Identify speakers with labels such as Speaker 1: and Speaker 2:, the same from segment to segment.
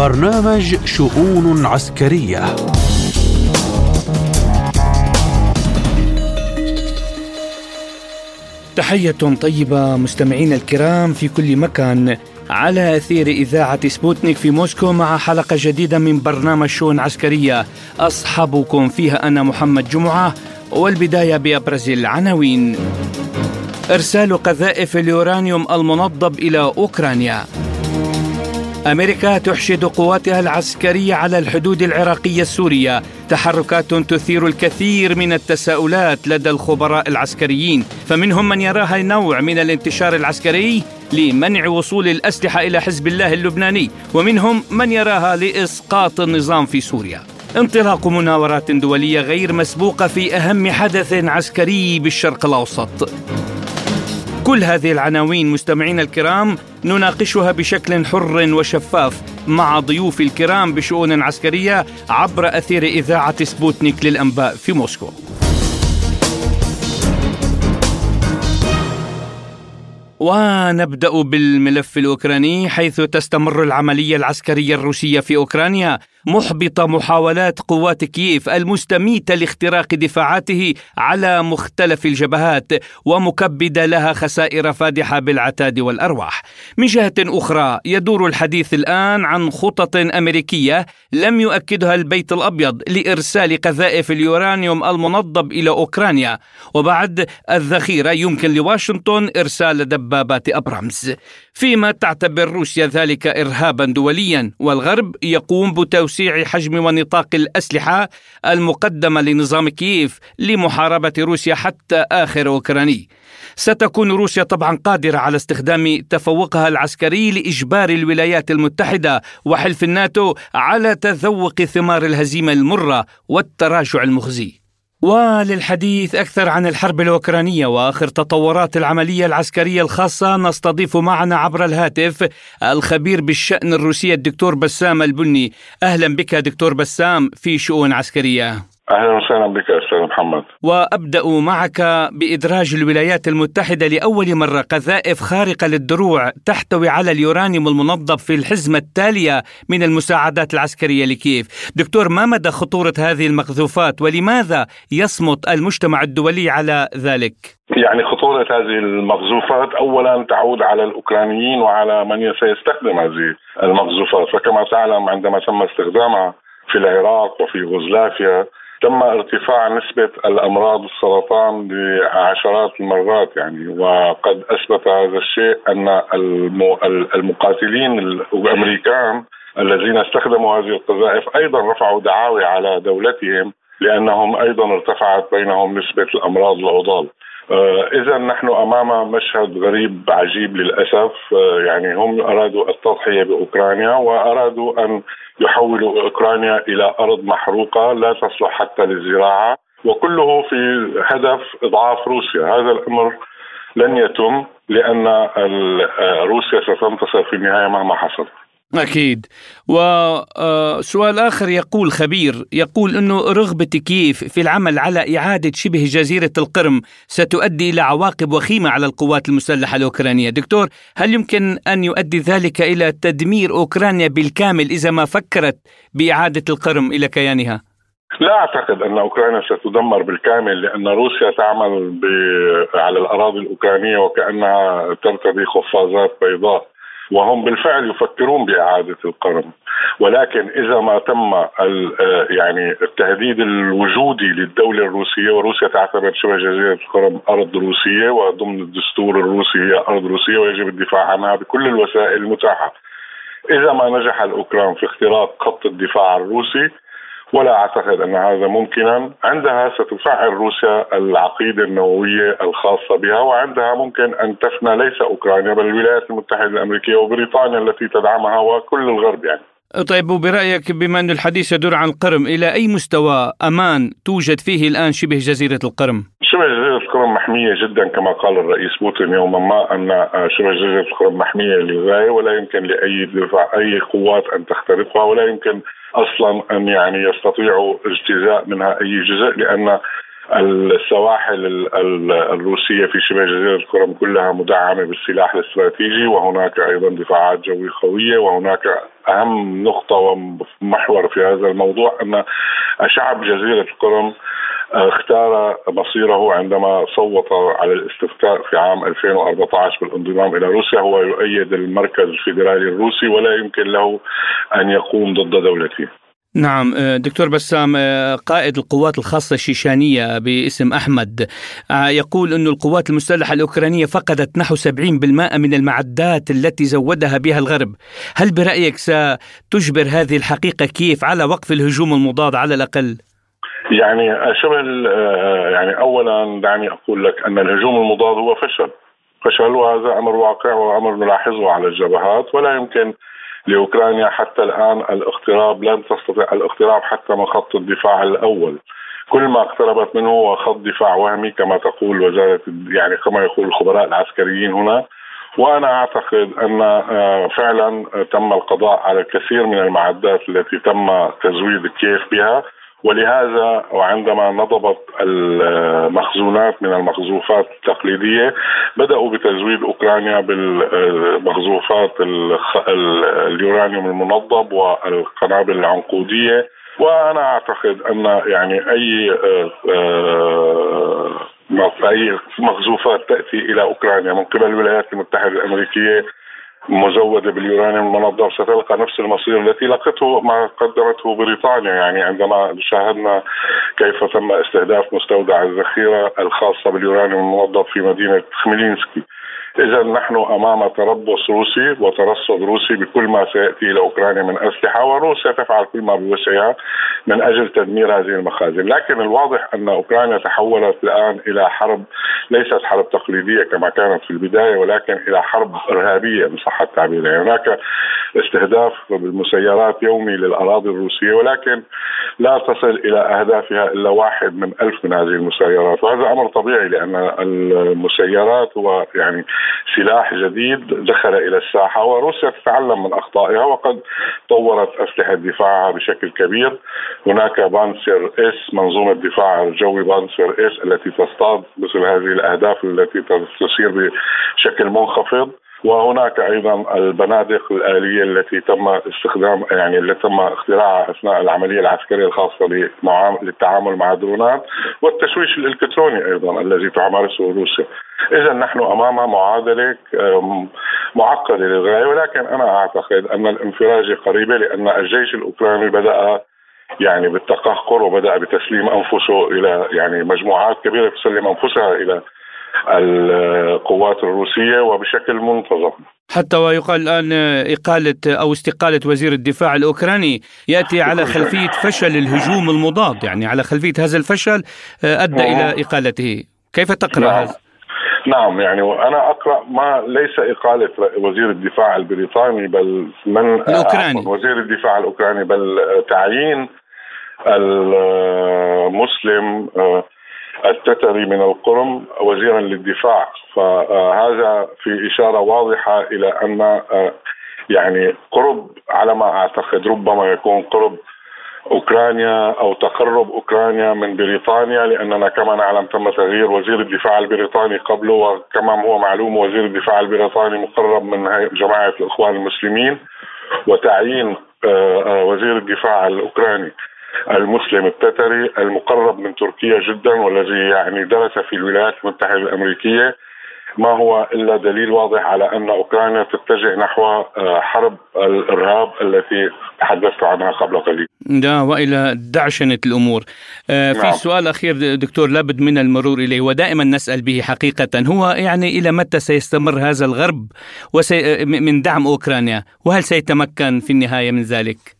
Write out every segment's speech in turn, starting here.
Speaker 1: برنامج شؤون عسكرية.
Speaker 2: تحية طيبة مستمعينا الكرام في كل مكان. على أثير إذاعة سبوتنيك في موسكو مع حلقة جديدة من برنامج شؤون عسكرية. أصحابكم فيها أنا محمد جمعة والبداية بأبرز العناوين إرسال قذائف اليورانيوم المنضب إلى أوكرانيا. أمريكا تحشد قواتها العسكرية على الحدود العراقية السورية. تحركات تثير الكثير من التساؤلات لدى الخبراء العسكريين. فمنهم من يراها نوع من الانتشار العسكري لمنع وصول الأسلحة إلى حزب الله اللبناني. ومنهم من يراها لإسقاط النظام في سوريا. انطلاق مناورات دولية غير مسبوقة في أهم حدث عسكري بالشرق الأوسط. كل هذه العناوين مستمعينا الكرام نناقشها بشكل حر وشفاف مع ضيوف الكرام بشؤون عسكرية عبر أثير إذاعة سبوتنيك للأنباء في موسكو. ونبدأ بالملف الأوكراني حيث تستمر العملية العسكرية الروسية في أوكرانيا محبط محاولات قوات كييف المستميته لاختراق دفاعاته على مختلف الجبهات ومكبده لها خسائر فادحة بالعتاد والأرواح. من جهة أخرى يدور الحديث الآن عن خطط أمريكية لم يؤكدها البيت الأبيض لإرسال قذائف اليورانيوم المنضب إلى أوكرانيا وبعد الذخيرة يمكن لواشنطن إرسال دبابات أبرامز. فيما تعتبر روسيا ذلك ارهابا دوليا والغرب يقوم بتوسيع حجم ونطاق الأسلحة المقدمة لنظام كييف لمحاربة روسيا حتى آخر أوكراني. ستكون روسيا طبعا قادرة على استخدام تفوقها العسكري لإجبار الولايات المتحدة وحلف الناتو على تذوق ثمار الهزيمة المرة والتراجع المخزي. وللحديث أكثر عن الحرب الأوكرانية وآخر تطورات العملية العسكرية الخاصة نستضيف معنا عبر الهاتف الخبير بالشأن الروسي الدكتور بسام البني. أهلا بك دكتور بسام في شؤون عسكرية.
Speaker 3: أهلا وسهلا بك محمد.
Speaker 2: وأبدأ معك بإدراج الولايات المتحدة لأول مرة قذائف خارقة للدروع تحتوي على اليورانيوم المنظف في الحزمة التالية من المساعدات العسكرية لكييف. دكتور ما مدى خطورة هذه المقذوفات ولماذا يصمت المجتمع الدولي على ذلك؟
Speaker 3: يعني خطورة هذه المقذوفات أولا تعود على الأوكرانيين وعلى من سيستخدم هذه المقذوفات فكما تعلم عندما تم استخدامها في العراق وفي يوغوسلافيا تم ارتفاع نسبة الأمراض السرطان بعشرات المرات يعني وقد أثبت هذا الشيء أن المقاتلين الأمريكان الذين استخدموا هذه القذائف أيضا رفعوا دعاوي على دولتهم لأنهم أيضا ارتفعت بينهم نسبة الأمراض العضال. إذا نحن أمام مشهد غريب عجيب للأسف. آه، يعني هم أرادوا التضحية بأوكرانيا وأرادوا أن يحولوا أوكرانيا إلى أرض محروقة لا تصلح حتى للزراعة وكله في هدف إضعاف روسيا. هذا الأمر لن يتم لأن آه، روسيا ستنتصر في النهاية مهما حصل.
Speaker 2: أكيد. وسؤال آه، آخر يقول خبير يقول أنه رغبة كييف في العمل على إعادة شبه جزيرة القرم ستؤدي إلى عواقب وخيمة على القوات المسلحة الأوكرانية؟ دكتور هل يمكن أن يؤدي ذلك إلى تدمير أوكرانيا بالكامل إذا ما فكرت بإعادة القرم إلى كيانها؟
Speaker 3: لا أعتقد أن أوكرانيا ستدمر بالكامل لأن روسيا تعمل على الأراضي الأوكرانية وكأنها ترتدي قفازات بيضاء. وهم بالفعل يفكرون بإعادة القرم ولكن إذا ما تم يعني التهديد الوجودي للدولة الروسية وروسيا تعتبر شبه جزيرة القرم أرض روسية وضمن الدستور الروسي هي أرض روسية ويجب الدفاع عنها بكل الوسائل المتاحة. إذا ما نجح الأوكران في اختراق خط الدفاع الروسي ولا أعتقد أن هذا ممكنا عندها ستفعل روسيا العقيدة النووية الخاصة بها وعندها ممكن أن تفنى ليس أوكرانيا بل الولايات المتحدة الأمريكية وبريطانيا التي تدعمها وكل الغرب يعني
Speaker 2: طيب وبرأيك بما أن الحديث يدور عن القرم إلى أي مستوى أمان توجد فيه الآن شبه جزيرة القرم؟
Speaker 3: شبه جزيرة القرم محمية جدا كما قال الرئيس بوتين يوما ما أن شبه جزيرة القرم محمية للغاية ولا يمكن لأي دفاع أي قوات أن تخترقها ولا يمكن أصلا أن يعني يستطيعوا اجتزاء منها أي جزء لأن السواحل الروسية في شبه جزيرة القرم كلها مدعمة بالسلاح الاستراتيجي وهناك أيضا دفاعات جوية قوية وهناك أهم نقطة ومحور في هذا الموضوع أن شعب جزيرة القرم اختار مصيره عندما صوت على الاستفتاء في عام 2014 بالانضمام إلى روسيا هو يؤيد المركز الفيدرالي الروسي ولا يمكن له أن يقوم ضد دولته.
Speaker 2: نعم آه، دكتور بسام آه، قائد القوات الخاصة الشيشانية باسم أحمد آه، يقول أن القوات المسلحة الأوكرانية فقدت نحو 70% من المعدات التي زودها بها الغرب هل برأيك ستجبر هذه الحقيقة كيف على وقف الهجوم المضاد على الأقل؟
Speaker 3: يعني شبه يعني اولا دعني أقول لك أن الهجوم المضاد هو فشل. فشل وهذا أمر واقع وأمر نلاحظه على الجبهات. ولا يمكن لأوكرانيا حتى الآن الاقتراب لن تستطيع الاقتراب حتى من خط الدفاع الأول. كل ما اقتربت منه هو خط دفاع وهمي كما تقول وزارة يعني كما يقول الخبراء العسكريين هنا. وأنا أعتقد أن آه، فعلا تم القضاء على الكثير من المعدات التي تم تزويد كيف بها. ولهذا وعندما نضبت المخزونات من المخزوفات التقليدية بدأوا بتزويد أوكرانيا بالمخزوفات اليورانيوم المنضب والقنابل العنقودية. وأنا أعتقد أن يعني أي آه، أي مخزوفات تأتي إلى أوكرانيا من قبل الولايات المتحدة الأمريكية مزودة باليورانيوم المنظم ستلقى نفس المصير التي لقته ما قدمته بريطانيا يعني عندما شاهدنا كيف تم استهداف مستودع الذخيرة الخاصة باليورانيوم المنظم في مدينة خميلينسكي. إذا نحن أمام تربص روسي وترصد روسي بكل ما سيأتي إلى أوكرانيا من أسلحة وروسيا تفعل كل ما بوسعها من أجل تدمير هذه المخازن، لكن الواضح أن أوكرانيا تحولت الآن إلى حرب ليست حرب تقليدية كما كانت في البداية ولكن إلى حرب إرهابية ان صح التعبير، يعني هناك استهداف بالمسيرات يومي للأراضي الروسية ولكن لا تصل إلى أهدافها إلا واحد من ألف من هذه المسيرات، وهذا أمر طبيعي لأن المسيرات هو يعني سلاح جديد دخل إلى الساحة وروسيا تتعلم من أخطائها وقد طورت أسلحة دفاعها بشكل كبير. هناك بانسر إس منظومة الدفاع الجوي بانسر إس التي تصطاد مثل هذه الأهداف التي تصير بشكل منخفض. وهناك أيضا البنادق الآلية التي تم استخدام يعني التي تم اختراعها أثناء العملية العسكرية الخاصة للتعامل مع الدرونات والتشويش الإلكتروني أيضا الذي تمارسه روسيا. إذا نحن أمام معادلة معقدة للغاية ولكن أنا أعتقد أن الانفراجه قريبة لأن الجيش الأوكراني بدأ يعني بالتقهقر وبدأ بتسليم أنفسه إلى يعني مجموعات كبيرة تسلم أنفسها إلى القوات الروسية وبشكل منتظم
Speaker 2: حتى ويقال الآن إقالة أو استقالة وزير الدفاع الأوكراني يأتي على خلفية فشل الهجوم المضاد يعني على خلفية هذا الفشل آه، أدى إلى نعم. إقالته كيف تقرأ نعم. هذا؟
Speaker 3: نعم يعني وأنا أقرأ ما ليس إقالة وزير الدفاع البريطاني بل من
Speaker 2: الأوكراني.
Speaker 3: وزير الدفاع الأوكراني بل تعيين المسلم آه، التتري من القرم وزيرا للدفاع. فهذا في إشارة واضحة إلى أن آه، يعني قرب على ما أعتقد ربما يكون قرب أوكرانيا أو تقرب أوكرانيا من بريطانيا لأننا كما نعلم تم تغيير وزير الدفاع البريطاني قبله وكما هو معلوم وزير الدفاع البريطاني مقرب من جماعة الإخوان المسلمين وتعيين آه، آه، وزير الدفاع الأوكراني المسلم التتري المقرب من تركيا جدا والذي يعني درس في الولايات المتحدة الأمريكية. ما هو إلا دليل واضح على أن أوكرانيا تتجه نحو آه، حرب الإرهاب التي تحدثت عنها قبل قليل.
Speaker 2: ده وإلى دعشنه الأمور. آه، في نعم. سؤال أخير دكتور لابد من المرور إليه ودائما نسأل به حقيقة هو يعني إلى متى سيستمر هذا الغرب وسي من دعم أوكرانيا وهل سيتمكن في النهاية من ذلك؟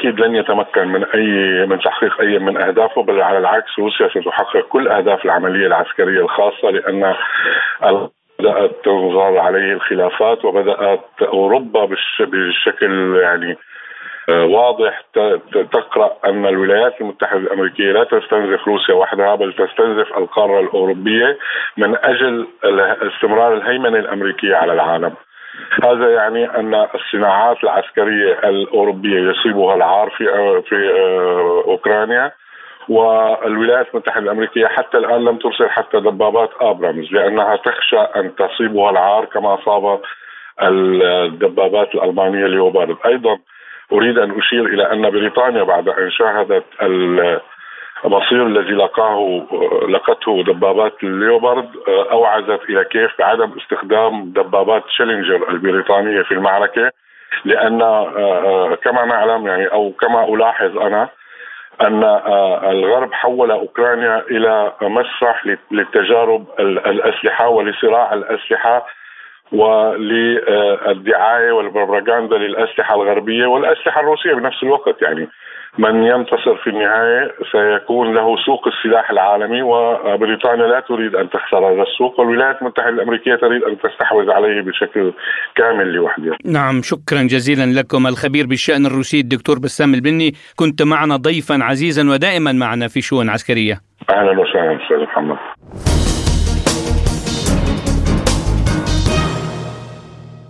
Speaker 3: بكل تاكيد لن يتمكن من أي من تحقيق أي من أهدافه بل على العكس روسيا ستحقق كل أهداف العملية العسكرية الخاصة لأن بدأت تنظر عليه الخلافات وبدأت أوروبا بشكل يعني آه، واضح تقرأ أن الولايات المتحدة الأمريكية لا تستنزف روسيا وحدها بل تستنزف القارة الأوروبية من أجل استمرار الهيمنة الأمريكية على العالم. هذا يعني أن الصناعات العسكرية الأوروبية يصيبها العار في في آه، أوكرانيا والولايات المتحدة الأمريكية حتى الآن لم ترسل حتى دبابات آبرامز لأنها تخشى أن تصيبها العار كما اصاب الدبابات الألمانية ليوبارد أيضا أريد أن أشير إلى أن بريطانيا بعد أن شاهدت المصير الذي لقاه لقته دبابات الليوبارد أوعزت إلى كيف بعدم استخدام دبابات شيلينجر البريطانية في المعركة لأن كما نعلم يعني أو كما ألاحظ أنا أن الغرب حول أوكرانيا إلى مسرح للتجارب الأسلحة ولصراع الأسلحة وللدعاية والبروباغندا للأسلحة الغربية والأسلحة الروسية بنفس الوقت يعني. من ينتصر في النهاية سيكون له سوق السلاح العالمي وبريطانيا لا تريد أن تخسر هذا السوق والولايات المتحدة الأمريكية تريد أن تستحوذ عليه بشكل كامل لوحدها.
Speaker 2: نعم شكرا جزيلا لكم الخبير بالشأن الروسي الدكتور بسام البني كنت معنا ضيفا عزيزا ودائما معنا في شؤون عسكرية.
Speaker 3: أهلا وسهلا أستاذ محمد.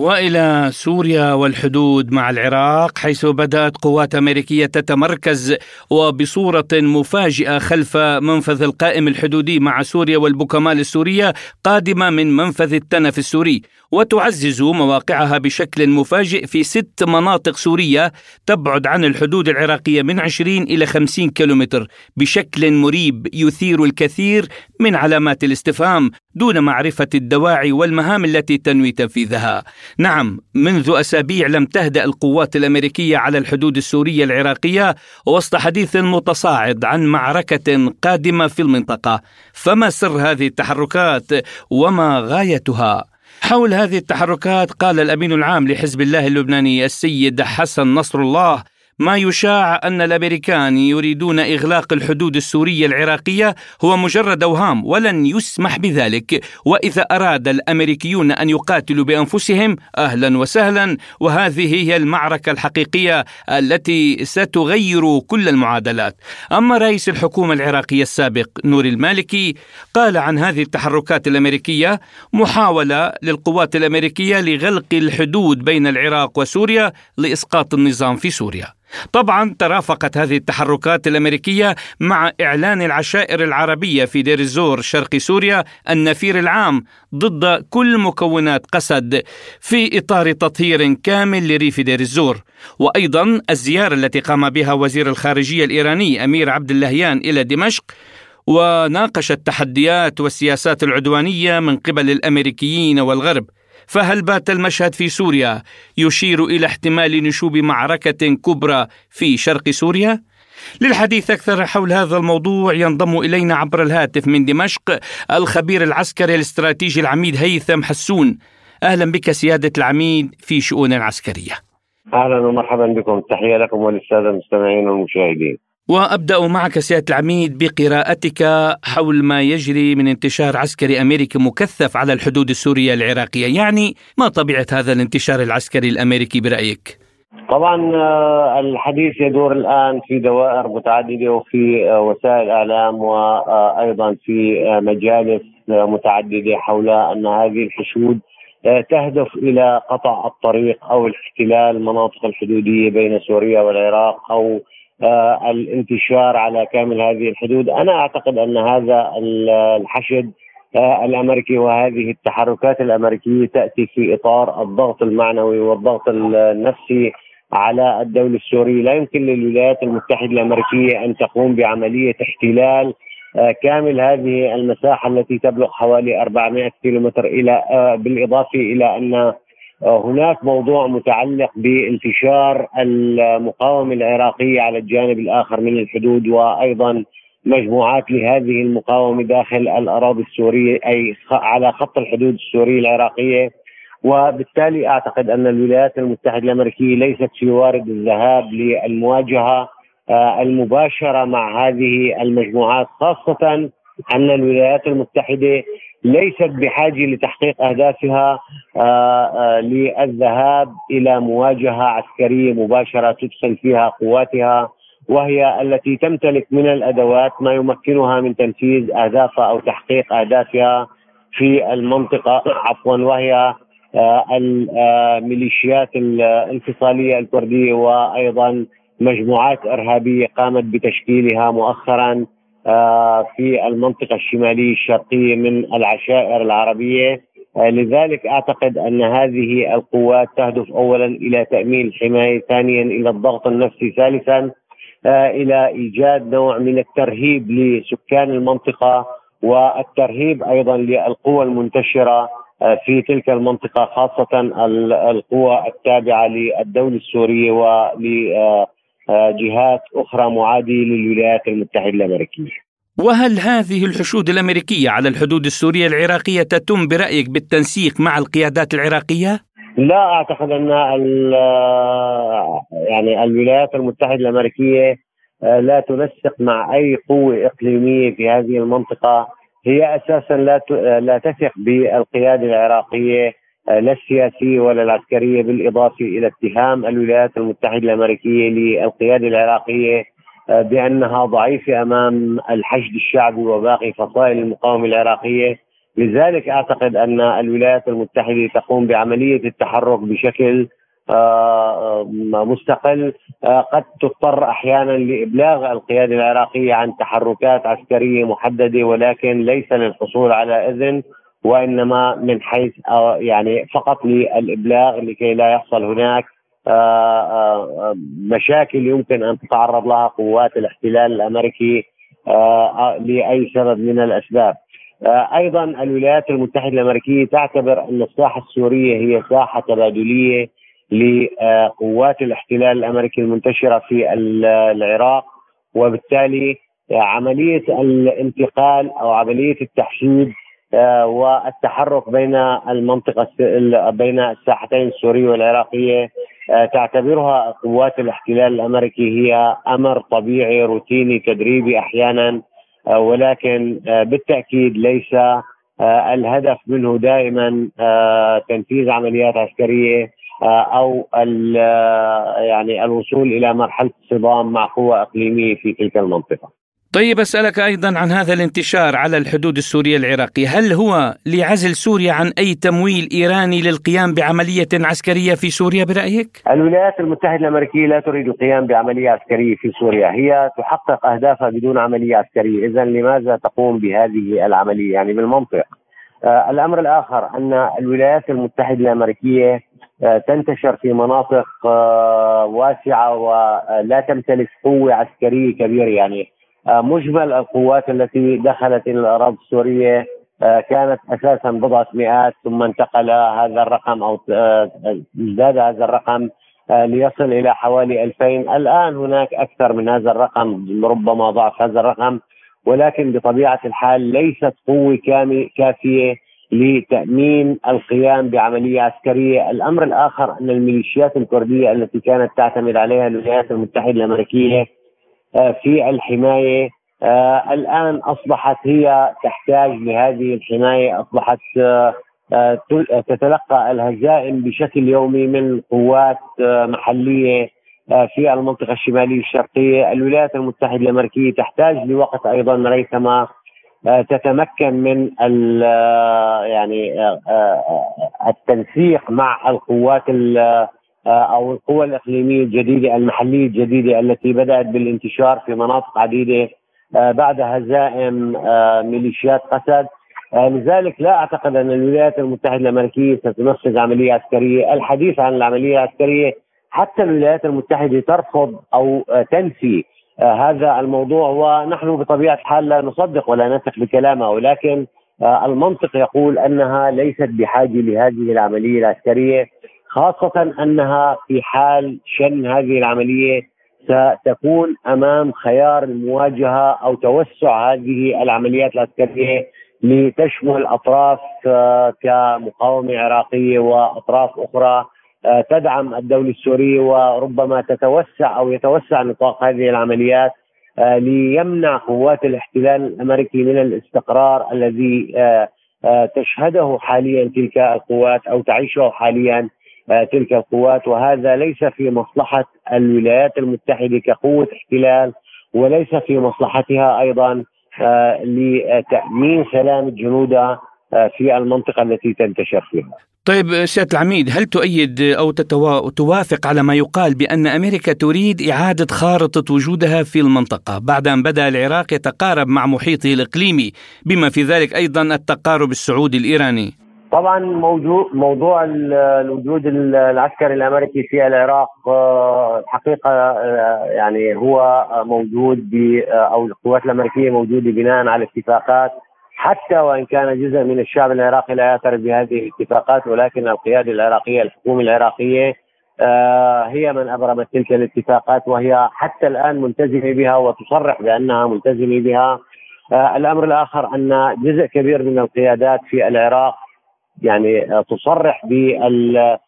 Speaker 2: وإلى سوريا والحدود مع العراق حيث بدأت قوات أمريكية تتمركز وبصورة مفاجئة خلف منفذ القائم الحدودي مع سوريا والبوكمال السورية قادمة من منفذ التنف السوري. وتعزز مواقعها بشكل مفاجئ في ست مناطق سورية تبعد عن الحدود العراقية من 20 إلى 50 كيلومتر بشكل مريب يثير الكثير من علامات الاستفهام دون معرفة الدواعي والمهام التي تنوي تنفيذها. نعم منذ أسابيع لم تهدأ القوات الأمريكية على الحدود السورية العراقية وسط حديث متصاعد عن معركة قادمة في المنطقة فما سر هذه التحركات وما غايتها حول هذه التحركات قال الأمين العام لحزب الله اللبناني السيد حسن نصر الله ما يشاع أن الأمريكان يريدون إغلاق الحدود السورية العراقية هو مجرد أوهام ولن يسمح بذلك. وإذا أراد الأمريكيون أن يقاتلوا بأنفسهم أهلا وسهلا. وهذه هي المعركة الحقيقية التي ستغير كل المعادلات. أما رئيس الحكومة العراقية السابق نور المالكي قال عن هذه التحركات الأمريكية محاولة للقوات الأمريكية لغلق الحدود بين العراق وسوريا لإسقاط النظام في سوريا. طبعا ترافقت هذه التحركات الأمريكية مع إعلان العشائر العربية في دير الزور شرق سوريا النفير العام ضد كل مكونات قسد في إطار تطهير كامل لريف دير الزور. وأيضا الزيارة التي قام بها وزير الخارجية الإيراني أمير عبد اللهيان إلى دمشق وناقش التحديات والسياسات العدوانية من قبل الأمريكيين والغرب. فهل بات المشهد في سوريا يشير إلى احتمال نشوب معركة كبرى في شرق سوريا؟ للحديث أكثر حول هذا الموضوع ينضم إلينا عبر الهاتف من دمشق الخبير العسكري الاستراتيجي العميد هيثم حسون. أهلا بك سيادة العميد في شؤون عسكريه.
Speaker 4: أهلا ومرحبا بكم، تحية لكم وللسادة المستمعين والمشاهدين.
Speaker 2: وأبدأ معك سيادة العميد بقراءتك حول ما يجري من انتشار عسكري أمريكي مكثف على الحدود السورية العراقية، يعني ما طبيعة هذا الانتشار العسكري الأمريكي برأيك؟
Speaker 4: طبعا آه، الحديث يدور الآن في دوائر متعددة وفي آه، وسائل إعلام وأيضا في آه، مجالس متعددة حول أن هذه الحشود تهدف إلى قطع الطريق أو الاحتلال المناطق الحدودية بين سوريا والعراق أو الانتشار على كامل هذه الحدود. أنا أعتقد أن هذا الحشد آه، الأمريكي وهذه التحركات الأمريكية تأتي في إطار الضغط المعنوي والضغط النفسي على الدولة السورية، لا يمكن للولايات المتحدة الأمريكية أن تقوم بعملية احتلال آه، كامل هذه المساحة التي تبلغ حوالي 400 كيلومتر إلى بالإضافة إلى أن هناك موضوع متعلق بانتشار المقاومة العراقية على الجانب الآخر من الحدود وأيضا مجموعات لهذه المقاومة داخل الأراضي السورية أي على خط الحدود السورية العراقية. وبالتالي أعتقد أن الولايات المتحدة الأمريكية ليست في وارد الذهاب للمواجهة آه، المباشرة مع هذه المجموعات خاصة أن الولايات المتحدة ليست بحاجة لتحقيق أهدافها آه، آه، للذهاب إلى مواجهة عسكرية مباشرة تدخل فيها قواتها وهي التي تمتلك من الأدوات ما يمكنها من تنفيذ اهدافها أو تحقيق أهدافها في المنطقة عفوا وهي آه، الميليشيات الانفصالية الكردية وأيضا مجموعات إرهابية قامت بتشكيلها مؤخرا. في المنطقة الشمالية الشرقية من العشائر العربية. لذلك أعتقد أن هذه القوات تهدف اولا إلى تأمين الحماية، ثانيا إلى الضغط النفسي، ثالثا إلى إيجاد نوع من الترهيب لسكان المنطقة والترهيب أيضا للقوى المنتشرة في تلك المنطقة خاصة القوى التابعة للدولة السورية ولجهات أخرى معاديه للولايات المتحدة الأمريكية.
Speaker 2: وهل هذه الحشود الأمريكية على الحدود السورية العراقية تتم برأيك بالتنسيق مع القيادات العراقية؟
Speaker 4: لا أعتقد أن يعني الولايات المتحدة الأمريكية آه، لا تنسق مع أي قوة إقليمية في هذه المنطقة هي أساسا لا لا تثق بالقيادة العراقية آه، لا السياسيه ولا العسكريه بالإضافة إلى اتهام الولايات المتحدة الأمريكية للقياده العراقيه آه، بأنها ضعيفة أمام الحشد الشعبي وباقي فصائل المقاومة العراقية. لذلك أعتقد أن الولايات المتحدة تقوم بعملية التحرك بشكل آه، مستقل آه، قد تضطر أحيانا لإبلاغ القيادة العراقية عن تحركات عسكرية محددة ولكن ليس للحصول على إذن. وإنما من حيث يعني فقط للإبلاغ لكي لا يحصل هناك مشاكل يمكن أن تتعرض لها قوات الاحتلال الأمريكي لأي سبب من الأسباب. أيضا الولايات المتحدة الأمريكية تعتبر أن الساحة السورية هي ساحة تبادلية لقوات الاحتلال الأمريكي المنتشرة في العراق وبالتالي عملية الانتقال أو عملية التحشيد والتحرك بين المنطقة بين الساحتين السورية والعراقية تعتبرها قوات الاحتلال الأمريكي هي أمر طبيعي روتيني تدريبي أحيانا ولكن بالتأكيد ليس الهدف منه دائما تنفيذ عمليات عسكرية أو يعني الوصول إلى مرحلة صدام مع قوة إقليمية في تلك المنطقة.
Speaker 2: طيب أسألك أيضا عن هذا الانتشار على الحدود السورية العراقية، هل هو لعزل سوريا عن أي تمويل إيراني للقيام بعملية عسكرية في سوريا برأيك؟
Speaker 4: الولايات المتحدة الأمريكية لا تريد القيام بعملية عسكرية في سوريا، هي تحقق أهدافها بدون عملية عسكرية، اذا لماذا تقوم بهذه العملية؟ يعني بالمنطق. آه الأمر الآخر أن الولايات المتحدة الأمريكية آه تنتشر في مناطق آه واسعة ولا تمتلك قوة عسكرية كبيرة يعني مجمل القوات التي دخلت إلى الأراضي السورية آه، كانت أساسا بضعة مئات ثم انتقل هذا الرقم أو آه، ازداد هذا الرقم ليصل إلى حوالي 2000 الآن هناك أكثر من هذا الرقم ربما ضعف هذا الرقم ولكن بطبيعة الحال ليست قوة كافية لتأمين القيام بعملية عسكرية، الأمر الآخر أن الميليشيات الكردية التي كانت تعتمد عليها الولايات المتحدة الأمريكية آه، في الحماية. آه، الآن أصبحت هي تحتاج لهذه الحماية أصبحت آه، تتلقى الهزائم بشكل يومي من قوات محلية في المنطقة الشمالية الشرقية، الولايات المتحدة الأمريكية تحتاج لوقت أيضا ريثما تتمكن من يعني التنسيق مع القوات آه، أو القوى الإقليمية الجديدة المحلية الجديدة التي بدأت بالانتشار في مناطق عديدة آه، بعد هزائم آه، ميليشيات قسد لذلك لا أعتقد أن الولايات المتحدة الأمريكية ستنفذ عملية عسكرية، الحديث عن العملية العسكرية حتى الولايات المتحدة ترفض أو تنفي هذا الموضوع. ونحن بطبيعة الحال لا نصدق ولا نثق بكلامها ولكن المنطق يقول أنها ليست بحاجة لهذه العملية العسكرية. خاصة أنها في حال شن هذه العملية ستكون أمام خيار المواجهة أو توسع هذه العمليات العسكرية لتشمل أطراف آه، كمقاومة عراقية وأطراف أخرى آه، تدعم الدولة السورية وربما تتوسع أو يتوسع نطاق هذه العمليات آه، ليمنع قوات الاحتلال الأمريكي من الاستقرار الذي تشهده حاليا تلك القوات أو تعيشه حاليا تلك القوات وهذا ليس في مصلحة الولايات المتحدة كقوة احتلال وليس في مصلحتها أيضا آه، لتأمين سلامه جنودها في المنطقة التي تنتشر فيها.
Speaker 2: طيب سيادة العميد هل تؤيد أو توافق على ما يقال بأن أمريكا تريد إعادة خارطة وجودها في المنطقة بعد أن بدأ العراق يتقارب مع محيطه الإقليمي بما في ذلك أيضا التقارب السعودي الإيراني
Speaker 4: طبعا موضوع موضوع الوجود العسكري الأمريكي في العراق آه، الحقيقة آه، يعني هو موجود آه، أو القوات الأمريكية موجودة بناء على اتفاقات حتى وإن كان جزء من الشعب العراقي لا يعترف بهذه الاتفاقات ولكن القيادة العراقية الحكومة العراقية هي من أبرمت تلك الاتفاقات وهي حتى الآن ملتزمة بها وتصرح بأنها ملتزمة بها. الأمر الآخر أن جزء كبير من القيادات في العراق يعني تصرح بالحاجة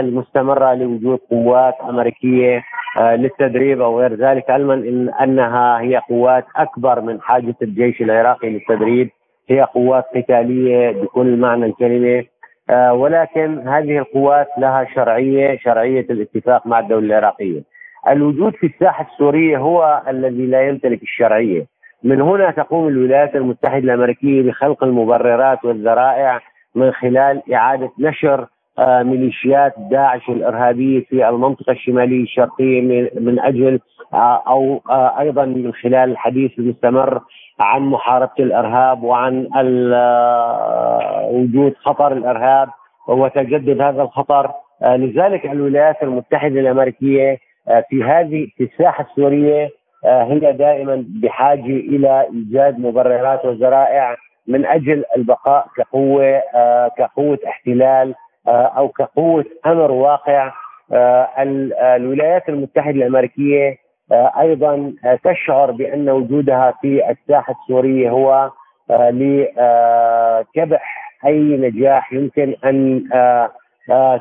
Speaker 4: المستمرة لوجود قوات أمريكية آه، للتدريب أو غير ذلك علما ان أنها هي قوات أكبر من حاجة الجيش العراقي للتدريب هي قوات قتالية بكل معنى الكلمة آه، ولكن هذه القوات لها شرعية شرعية الاتفاق مع الدولة العراقية. الوجود في الساحة السورية هو الذي لا يمتلك الشرعية. من هنا تقوم الولايات المتحدة الأمريكية بخلق المبررات والذرائع من خلال إعادة نشر آه، ميليشيات داعش الإرهابية في المنطقة الشمالية الشرقية من أجل آه، أو آه، أيضا من خلال الحديث المستمر عن محاربة الإرهاب وعن وجود خطر الإرهاب وتجدد هذا الخطر. لذلك الولايات المتحدة الأمريكية في هذه في الساحة السورية هي دائما بحاجة إلى إيجاد مبررات وذرائع من أجل البقاء كقوة آه، كقوة احتلال آه، أو كقوة أمر واقع. الولايات المتحدة الأمريكية أيضا تشعر بأن وجودها في الساحة السورية هو لكبح أي نجاح يمكن أن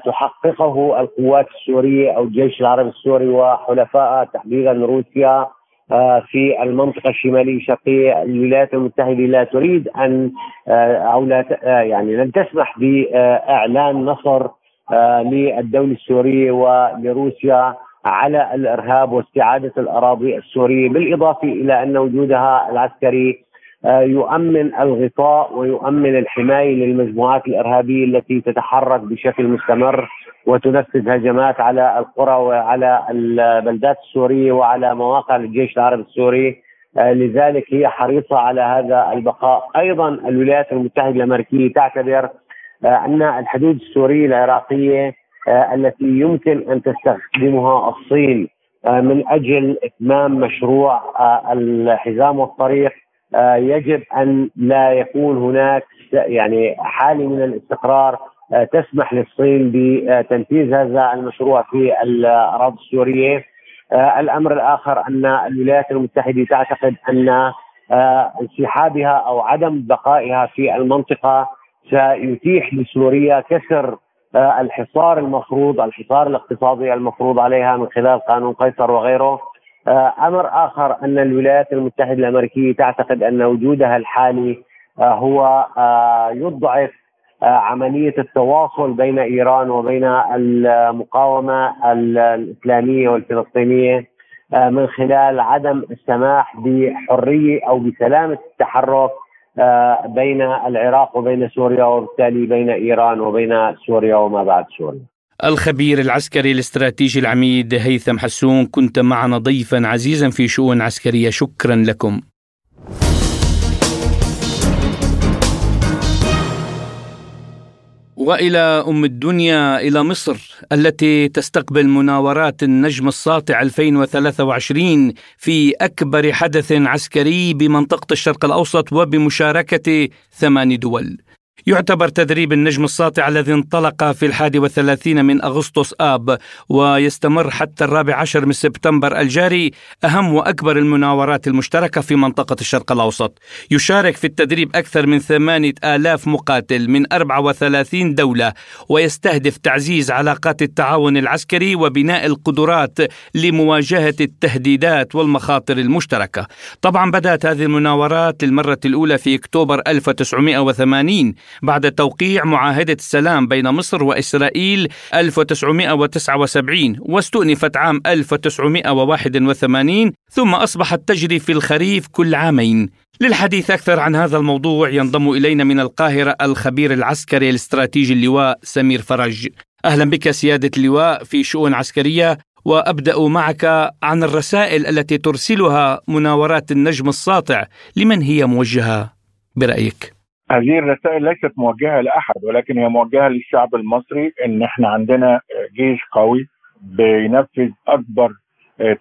Speaker 4: تحققه القوات السورية أو الجيش العربي السوري وحلفائه تحديدا روسيا. آه، في المنطقة الشمالية الشرقية الولايات المتحدة لا تريد أن آه، أو لا آه، يعني لن تسمح بإعلان نصر للدولة السورية ولروسيا على الإرهاب واستعادة الأراضي السورية بالإضافة إلى أن وجودها العسكري يؤمن الغطاء ويؤمن الحماية للمجموعات الإرهابية التي تتحرك بشكل مستمر. وتنفذ هجمات على القرى وعلى البلدات السورية وعلى مواقع الجيش العربي السوري. آه، لذلك هي حريصة على هذا البقاء. أيضا الولايات المتحدة الأمريكية تعتبر آه، أن الحدود السورية العراقية آه، التي يمكن أن تستخدمها الصين من أجل إتمام مشروع الحزام والطريق يجب أن لا يكون هناك يعني حالة من الاستقرار تسمح للصين بتنفيذ هذا المشروع في الأراضي السورية. آه، الأمر الآخر أن الولايات المتحدة تعتقد أن آه، انسحابها أو عدم بقائها في المنطقة سيتيح لسوريا كسر الحصار المفروض الحصار الاقتصادي المفروض عليها من خلال قانون قيصر وغيره. أمر آخر أن الولايات المتحدة الأمريكية تعتقد أن وجودها الحالي هو يضعف عملية التواصل بين إيران وبين المقاومة الإسلامية والفلسطينية آه، من خلال عدم السماح بحرية أو بسلامة التحرك آه، بين العراق وبين سوريا وبالتالي بين إيران وبين سوريا وما بعد سوريا.
Speaker 2: الخبير العسكري الاستراتيجي العميد هيثم حسون كنت معنا ضيفا عزيزا في شؤون عسكرية شكرا لكم. وإلى أم الدنيا إلى مصر التي تستقبل مناورات النجم الساطع 2023 في أكبر حدث عسكري بمنطقة الشرق الأوسط وبمشاركة ثمان دول. يعتبر تدريب النجم الساطع الذي انطلق في الحادي والثلاثين من أغسطس آب ويستمر حتى الرابع عشر من سبتمبر الجاري أهم وأكبر المناورات المشتركة في منطقة الشرق الأوسط. يشارك في التدريب أكثر من ثمانية آلاف مقاتل من 34 دولة ويستهدف تعزيز علاقات التعاون العسكري وبناء القدرات لمواجهة التهديدات والمخاطر المشتركة. طبعا بدأت هذه المناورات للمرة الأولى في أكتوبر 1980 بعد توقيع معاهدة السلام بين مصر وإسرائيل 1979 واستؤنفت عام 1981 ثم أصبحت تجري في الخريف كل عامين للحديث أكثر عن هذا الموضوع ينضم إلينا من القاهرة الخبير العسكري الاستراتيجي اللواء سمير فرج أهلا بك سيادة اللواء في شؤون عسكرية وأبدأ معك عن الرسائل التي ترسلها مناورات النجم الساطع لمن هي موجهة برأيك؟
Speaker 5: هذه الرسائل ليست موجهة لأحد ولكن هي موجهة للشعب المصري إن إحنا عندنا جيش قوي بينفذ أكبر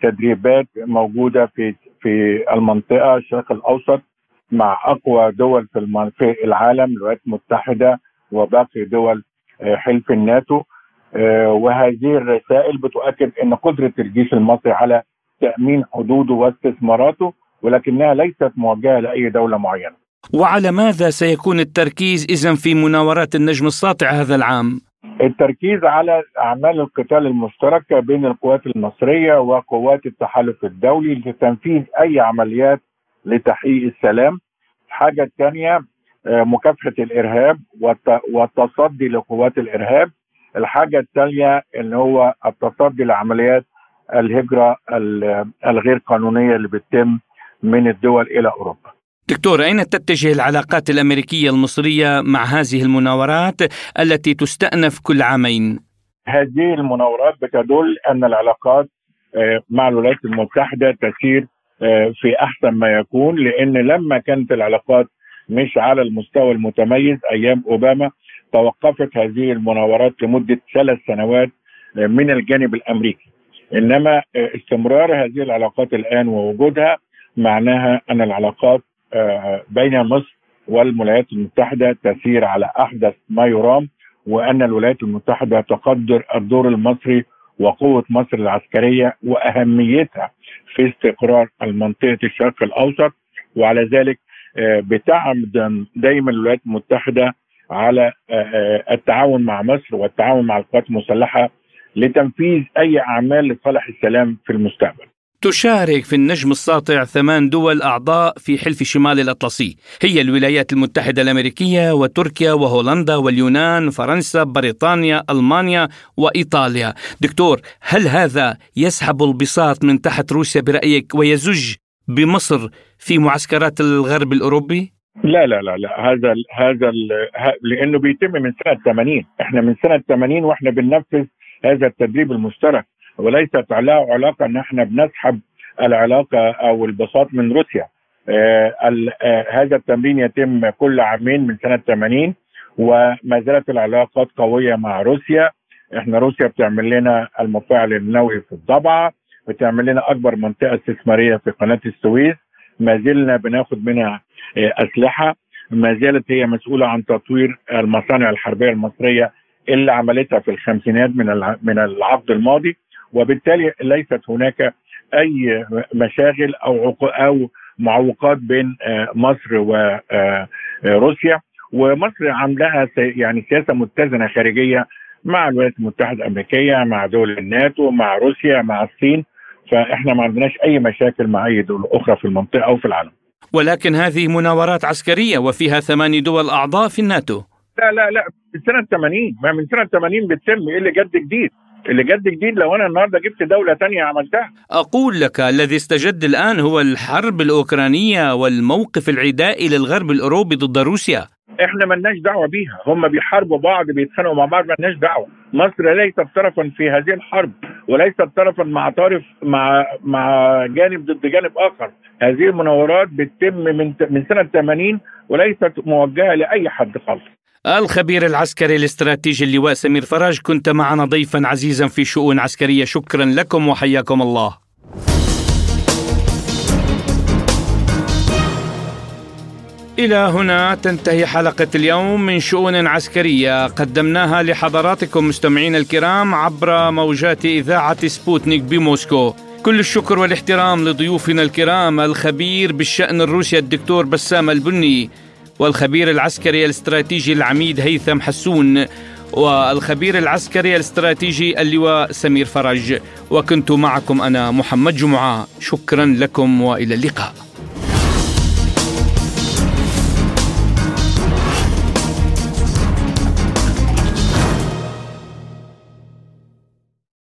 Speaker 5: تدريبات موجودة في في المنطقة الشرق الأوسط مع أقوى دول في في العالم الولايات المتحدة وباقي دول حلف الناتو وهذه الرسائل بتؤكد إن قدرة الجيش المصري على تأمين حدوده واستثماراته ولكنها ليست موجهة لأي دولة معينة.
Speaker 2: وعلى ماذا سيكون التركيز اذا في مناورات النجم الساطع هذا العام؟
Speaker 5: التركيز على أعمال القتال المشتركة بين القوات المصرية وقوات التحالف الدولي لتنفيذ أي عمليات لتحقيق السلام. الحاجة الثانية مكافحة الإرهاب والتصدي لقوات الإرهاب. الحاجة الثانية اللي هو التصدي لعمليات الهجرة الغير قانونية اللي بتتم من الدول إلى أوروبا.
Speaker 2: دكتور أين تتجه العلاقات الأمريكية المصرية مع هذه المناورات التي تستأنف كل عامين؟
Speaker 5: هذه المناورات بتدل أن العلاقات مع الولايات المتحدة تسير في أحسن ما يكون لأن لما كانت العلاقات مش على المستوى المتميز أيام أوباما توقفت هذه المناورات لمدة ثلاث سنوات من الجانب الأمريكي إنما استمرار هذه العلاقات الآن ووجودها معناها أن العلاقات بين مصر والولايات المتحدة تسير على أحدث ما يرام وأن الولايات المتحدة تقدر الدور المصري وقوة مصر العسكرية وأهميتها في استقرار المنطقة الشرق الأوسط وعلى ذلك بتعمد دايما الولايات المتحدة على التعاون مع مصر والتعاون مع القوات المسلحة لتنفيذ أي أعمال لصالح السلام في المستقبل.
Speaker 2: تشارك في النجم الساطع ثمان دول أعضاء في حلف شمال الأطلسي، هي الولايات المتحدة الأمريكية وتركيا وهولندا واليونان، فرنسا، بريطانيا، ألمانيا وإيطاليا. دكتور، هل هذا يسحب البساط من تحت روسيا برأيك ويزج بمصر في معسكرات الغرب الأوروبي؟
Speaker 5: لا لا لا لا هذا ال هذا ال لأنه بيتم من سنة 80 إحنا من سنة 80 وإحنا بننفذ هذا التدريب المشترك وليست له علاقة ان إحنا بنسحب العلاقة أو البساط من روسيا. آه آه هذا التمرين يتم كل عامين من سنة 80 وما زالت العلاقات قوية مع روسيا. إحنا روسيا بتعمل لنا المفاعل النووي في الضبعه بتعمل لنا أكبر منطقة استثمارية في قناة السويس. ما زلنا بناخد منها أسلحة. ما زالت هي مسؤولة عن تطوير المصانع الحربية المصرية اللي عملتها في الخمسينات من من العقد الماضي. وبالتالي ليست هناك أي مشاغل أو أو معوقات بين مصر وروسيا ومصر عندها يعني سياسة متزنة خارجية مع الولايات المتحدة الأمريكية مع دول الناتو مع روسيا مع الصين. فإحنا ما عندناش أي مشاكل مع أي دوله أخرى في المنطقة أو في العالم.
Speaker 2: ولكن هذه مناورات عسكرية وفيها ثماني دول أعضاء في الناتو.
Speaker 5: لا لا لا. من سنة 80 ما من سنة 80 بتتم إيه اللي جد جديد. اللي جد جديد لو أنا النهارده جبت دولة تانية عملتها.
Speaker 2: أقول لك الذي استجد الآن هو الحرب الأوكرانية والموقف العدائي للغرب الأوروبي ضد روسيا.
Speaker 5: إحنا ملناش دعوة بيها. هم بيحاربوا بعض بيتخانقوا مع بعض ملناش دعوة. مصر ليست طرفا في هذه الحرب وليست طرفا مع طرف مع مع جانب ضد جانب آخر. هذه المناورات بتتم من من سنة 80 وليست موجهة لأي حد خالص.
Speaker 2: الخبير العسكري الاستراتيجي اللواء سمير فرج كنت معنا ضيفا عزيزا في شؤون عسكرية. شكرا لكم وحياكم الله. إلى هنا تنتهي حلقة اليوم من شؤون عسكرية. قدمناها لحضراتكم مستمعين الكرام عبر موجات إذاعة سبوتنيك بموسكو. كل الشكر والاحترام لضيوفنا الكرام. الخبير بالشأن الروسي الدكتور بسام البني. والخبير العسكري الاستراتيجي العميد هيثم حسون والخبير العسكري الاستراتيجي اللواء سمير فرج. وكنت معكم أنا محمد جمعة. شكرا لكم وإلى اللقاء.